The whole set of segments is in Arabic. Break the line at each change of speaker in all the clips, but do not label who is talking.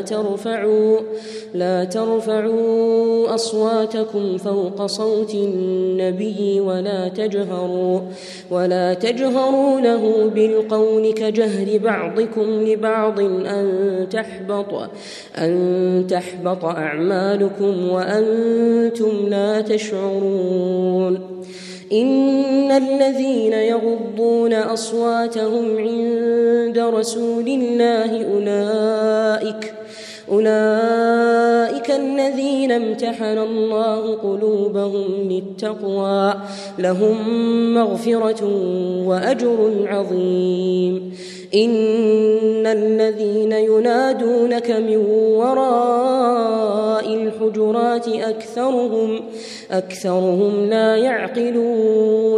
ترفعوا لا ترفعوا أصواتكم فوق صوت النبي ولا تجهروا ولا تجهروا له بالقول كجهر بعضكم لبعض أن تحبط أن تحبط أعمالكم وأنتم لا تشعرون. إن الذين يغضون أصواتهم عند رسول الله أولئك أولئك الذين امتحن الله قلوبهم للتقوى لهم مغفرة وأجر عظيم. إن الذين ينادونك من وراء الحجرات أكثرهم أكثرهم لا يعقلون.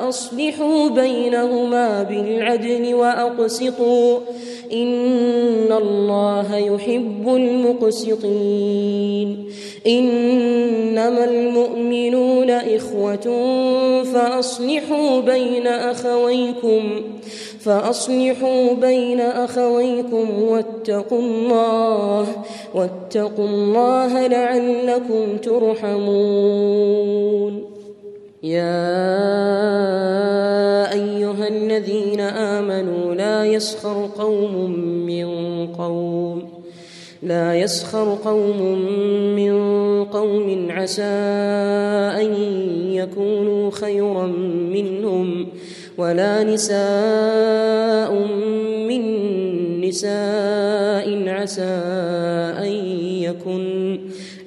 فأصلحوا بينهما بالعدل وأقسطوا إن الله يحب المقسطين إنما المؤمنون إخوة فأصلحوا بين أخويكم فأصلحوا بين أخويكم واتقوا الله واتقوا الله لعلكم ترحمون يا أيها الذين آمنوا لا يسخر قوم من قوم لا يسخر قوم من قوم عسى أن يكونوا خيرا منهم ولا نساء من نساء عسى يكن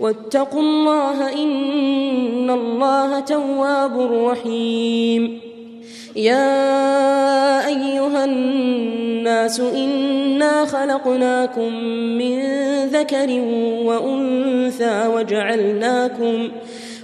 واتقوا الله إن الله تواب رحيم. يا أيها الناس إنا خلقناكم من ذكر وأنثى وجعلناكم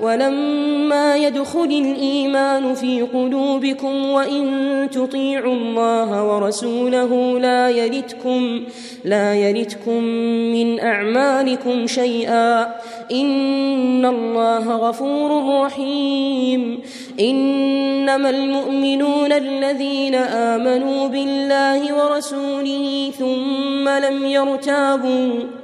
ولما يدخل الإيمان في قلوبكم وإن تطيعوا الله ورسوله لا يلتكم لا يلتكم من أعمالكم شيئا إن الله غفور رحيم إنما المؤمنون الذين آمنوا بالله ورسوله ثم لم يرتابوا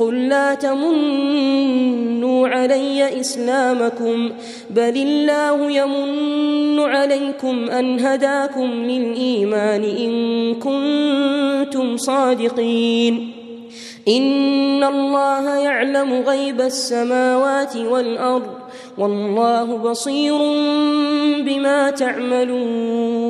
قل لا تمنوا علي إسلامكم بل الله يمن عليكم أن هداكم للإيمان إن كنتم صادقين. إن الله يعلم غيب السماوات والأرض والله بصير بما تعملون.